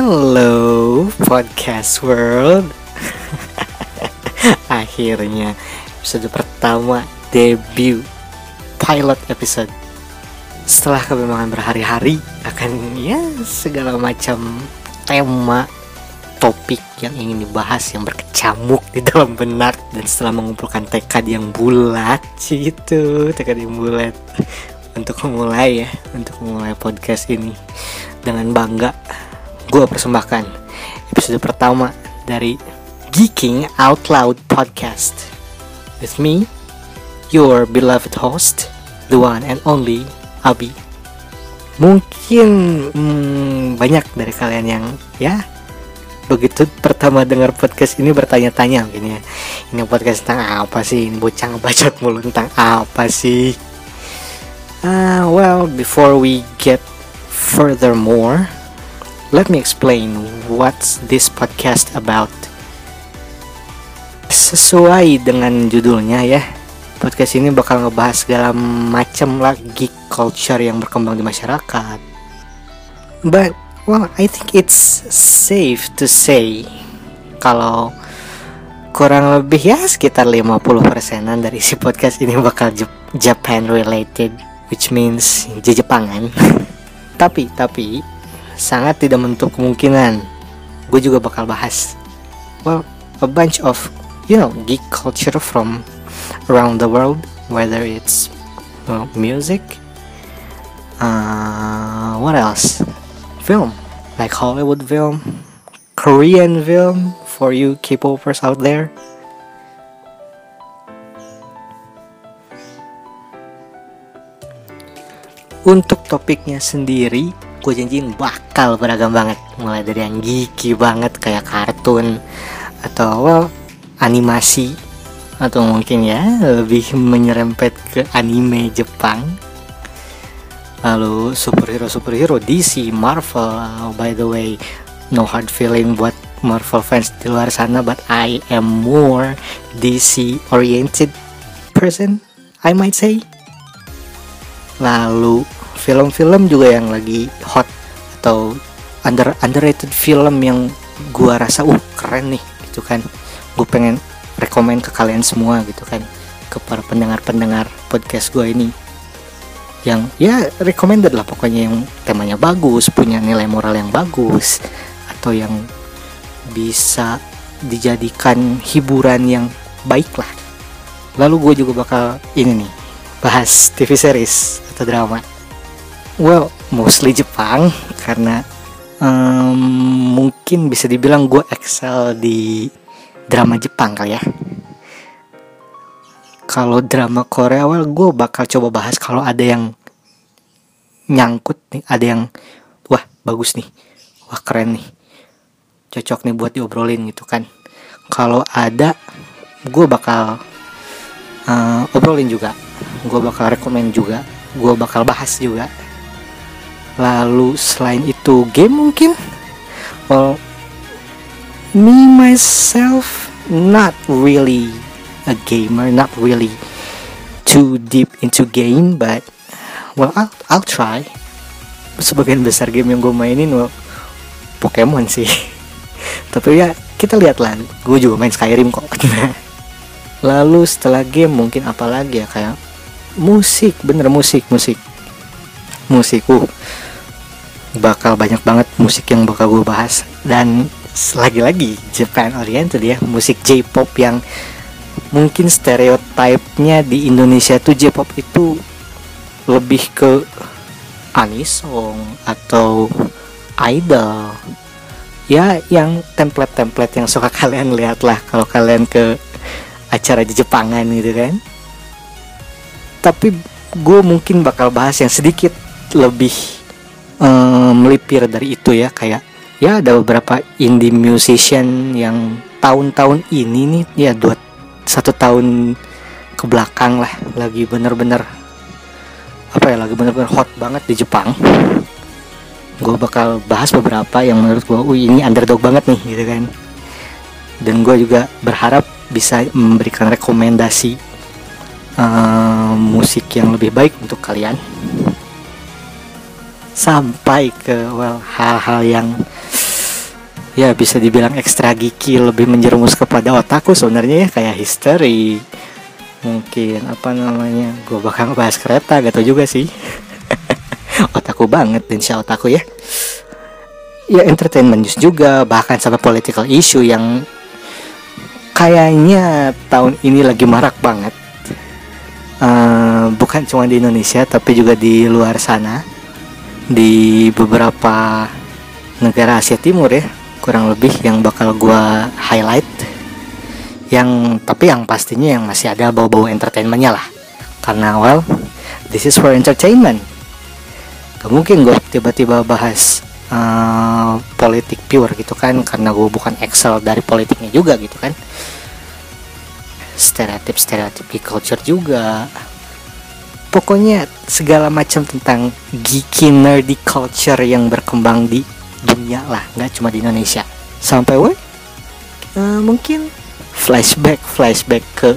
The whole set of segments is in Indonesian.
Hello podcast world. Akhirnya episode pertama debut pilot episode. Setelah kebimbangan berhari-hari akan ya segala macam tema topik yang ingin dibahas yang berkecamuk di dalam benak dan setelah mengumpulkan tekad yang bulat gitu tekad yang bulat untuk memulai ya untuk memulai podcast ini. Dengan bangga gue persembahkan episode pertama dari Geeking Out Loud Podcast. With me, your beloved host, the one and only Abi. Mungkin hmm, banyak dari kalian yang ya begitu pertama dengar podcast ini bertanya-tanya mungkin ya. Ini podcast tentang apa sih? Ini bocah ngebacot mulu tentang apa sih? Uh, well before we get furthermore let me explain what's this podcast about. Sesuai dengan judulnya ya, podcast ini bakal ngebahas segala macam geek culture yang berkembang di masyarakat. But well, I think it's safe to say kalau kurang lebih ya sekitar 50 persenan dari si podcast ini bakal Japan related, which means Jepangan. tapi tapi sangat tidak menutup kemungkinan. Gue juga bakal bahas well a bunch of you know geek culture from around the world whether it's well, music uh, what else? Film like Hollywood film Korean film for you K-popers out there. Untuk topiknya sendiri gue janjiin bakal beragam banget. Mulai dari yang geeky banget kayak kartun atau animasi atau mungkin ya lebih menyerempet ke anime Jepang. Lalu superhero superhero DC Marvel by the way no hard feeling buat Marvel fans di luar sana but I am more DC oriented person I might say. Lalu film-film juga yang lagi hot atau under underrated film yang gua rasa uh keren nih gitu kan. Gue pengen rekomend ke kalian semua gitu kan ke para pendengar-pendengar podcast gue ini. Yang ya recommended lah pokoknya yang temanya bagus punya nilai moral yang bagus atau yang bisa dijadikan hiburan yang baik lah. Lalu gue juga bakal ini nih bahas TV series atau drama well mostly Jepang karena um, mungkin bisa dibilang gue excel di drama Jepang kali ya. Kalau drama Korea well gue bakal coba bahas kalau ada yang nyangkut nih ada yang wah bagus nih wah keren nih cocok nih buat diobrolin gitu kan. Kalau ada gue bakal uh, obrolin juga gue bakal rekomend juga gue bakal bahas juga lalu selain itu game mungkin? Well me myself not really a gamer not really too deep into game but well I'll, I'll try. Sebagian besar game yang gue mainin well Pokemon sih. Tapi ya kita lihat lah. Gue juga main Skyrim kok. Lalu setelah game mungkin apalagi ya kayak musik. Bener musik musik. Musik uh bakal banyak banget musik yang bakal gue bahas. Dan lagi-lagi Japan oriented ya musik J-pop yang mungkin stereotipnya di Indonesia tuh J-pop itu lebih ke anisong atau idol. Ya yang template-template yang suka kalian lihat lah kalau kalian ke acara Jepangan gitu kan. Tapi gue mungkin bakal bahas yang sedikit lebih um, melipir dari itu ya kayak ya ada beberapa indie musician yang tahun-tahun ini nih ya dua satu tahun ke belakang lah lagi bener-bener apa ya lagi bener-bener hot banget di Jepang. Gue bakal bahas beberapa yang menurut gue uh ini underdog banget nih gitu kan. Dan gue juga berharap bisa memberikan rekomendasi uh, musik yang lebih baik untuk kalian sampai ke well hal-hal yang ya bisa dibilang ekstra geeky lebih menjerumus kepada otakku sebenarnya ya kayak history mungkin apa namanya gue bakal bahas kereta gitu juga sih. Otakku banget dan si otakku ya. Ya entertainment news juga bahkan sampai political issue yang kayaknya tahun ini lagi marak banget. Uh, bukan cuma di Indonesia tapi juga di luar sana di beberapa negara Asia Timur ya kurang lebih yang bakal gua highlight. Yang tapi yang pastinya yang masih ada bau-bau entertainmentnya lah. Karena well this is for entertainment. Gak mungkin gue tiba-tiba bahas uh, politik pure gitu kan karena gue bukan excel dari politiknya juga gitu kan. Stereotip stereotip culture juga pokoknya segala macam tentang geeky nerdy culture yang berkembang di dunia lah nggak cuma di Indonesia. Sampai we uh, mungkin flashback flashback ke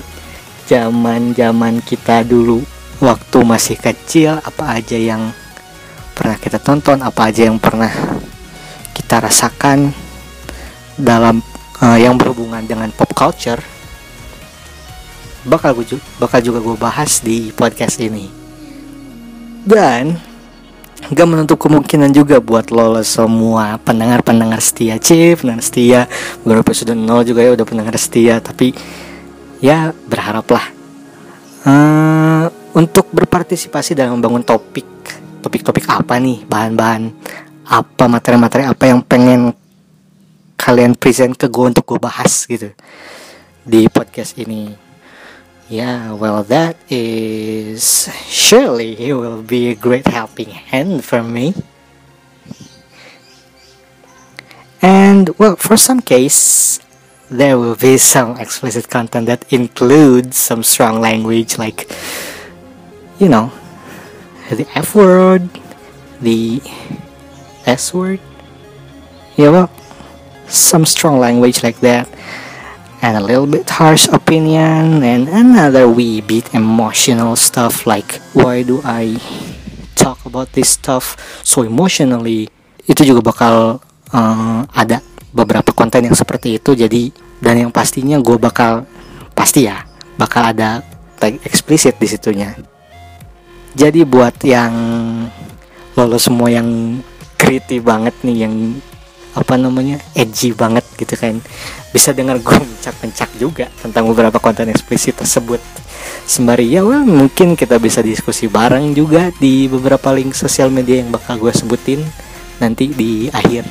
zaman zaman kita dulu. Waktu masih kecil apa aja yang pernah kita tonton apa aja yang pernah kita rasakan dalam uh, yang berhubungan dengan pop culture bakal gue bakal juga gue bahas di podcast ini. Dan gak menutup kemungkinan juga buat lo, semua pendengar-pendengar setia Chief, pendengar setia. Beberapa episode nol juga ya udah pendengar setia tapi ya berharaplah uh, untuk berpartisipasi dalam membangun topik topik-topik apa nih? Bahan-bahan apa materi-materi apa yang pengen kalian present ke gue untuk gue bahas gitu di podcast ini Yeah, well, that is surely it will be a great helping hand for me. And well, for some case, there will be some explicit content that includes some strong language, like you know, the F word, the S word. Yeah, well, some strong language like that and a little bit harsh opinion and another wee bit emotional stuff like why do I talk about this stuff so emotionally? Itu juga bakal uh, ada beberapa konten yang seperti itu. Jadi dan yang pastinya gue bakal pasti ya bakal ada tag eksplisit di situnya. Jadi buat yang lolos semua yang kriti banget nih yang apa namanya edgy banget gitu kan bisa dengar gue mencak-mencak juga tentang beberapa konten eksplisit tersebut. Sembari ya well, mungkin kita bisa diskusi bareng juga di beberapa link sosial media yang bakal gue sebutin nanti di akhir.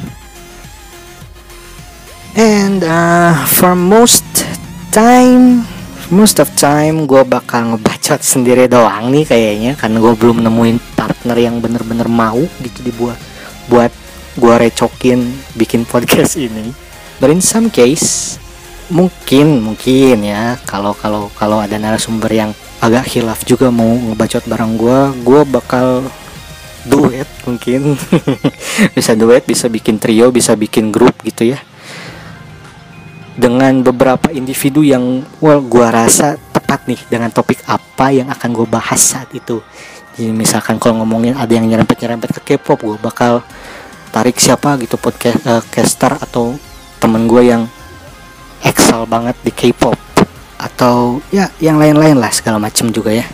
And uh, for most time most of time gue bakal ngebacot sendiri doang nih kayaknya karena gue belum nemuin partner yang bener-bener mau gitu dibuat buat gue recokin bikin podcast ini but in some case mungkin mungkin ya kalau kalau kalau ada narasumber yang agak hilaf juga mau ngebacot bareng gue gue bakal duet mungkin. Bisa duet bisa bikin trio bisa bikin grup gitu ya. Dengan beberapa individu yang well gue rasa tepat nih dengan topik apa yang akan gue bahas saat itu. Jadi misalkan kalau ngomongin ada yang nyerempet nyerempet ke K-pop gue bakal tarik siapa gitu podcast uh, caster atau temen gue yang excel banget di K-pop atau ya yang lain-lain lah segala macam juga ya.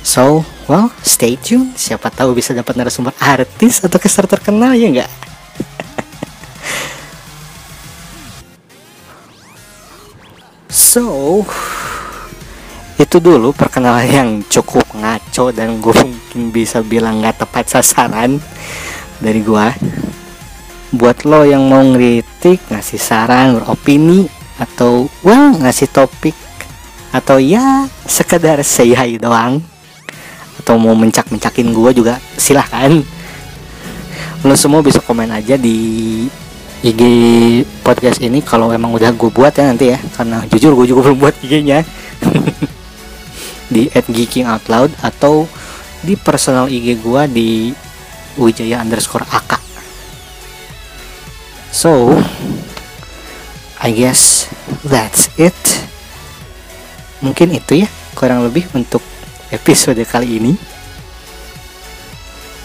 So, well, stay tune. Siapa tahu bisa dapat narasumber artis atau caster terkenal ya enggak? so, itu dulu perkenalan yang cukup ngaco dan gue mungkin bisa bilang nggak tepat sasaran dari gue buat lo yang mau ngeritik ngasih saran beropini atau well ngasih topik atau ya sekedar say hi doang atau mau mencak-mencakin gue juga silahkan. Lo semua bisa komen aja di IG podcast ini kalau emang udah gue buat ya nanti ya karena jujur gue juga belum buat IG-nya di @geekingoutloud atau di personal IG gua di wijaya underscore ak so I guess that's it. Mungkin itu ya kurang lebih untuk episode kali ini.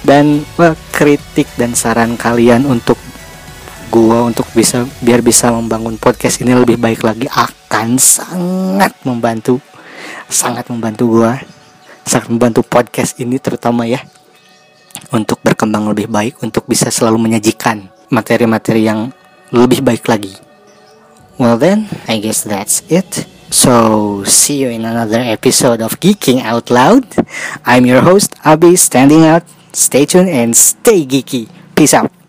Dan well, kritik dan saran kalian untuk gua untuk bisa biar bisa membangun podcast ini lebih baik lagi akan sangat membantu sangat membantu gua sangat membantu podcast ini terutama ya untuk berkembang lebih baik untuk bisa selalu menyajikan materi-materi yang lebih baik lagi well then I guess that's it So, see you in another episode of Geeking Out Loud. I'm your host, Abby, standing out. Stay tuned and stay geeky. Peace out.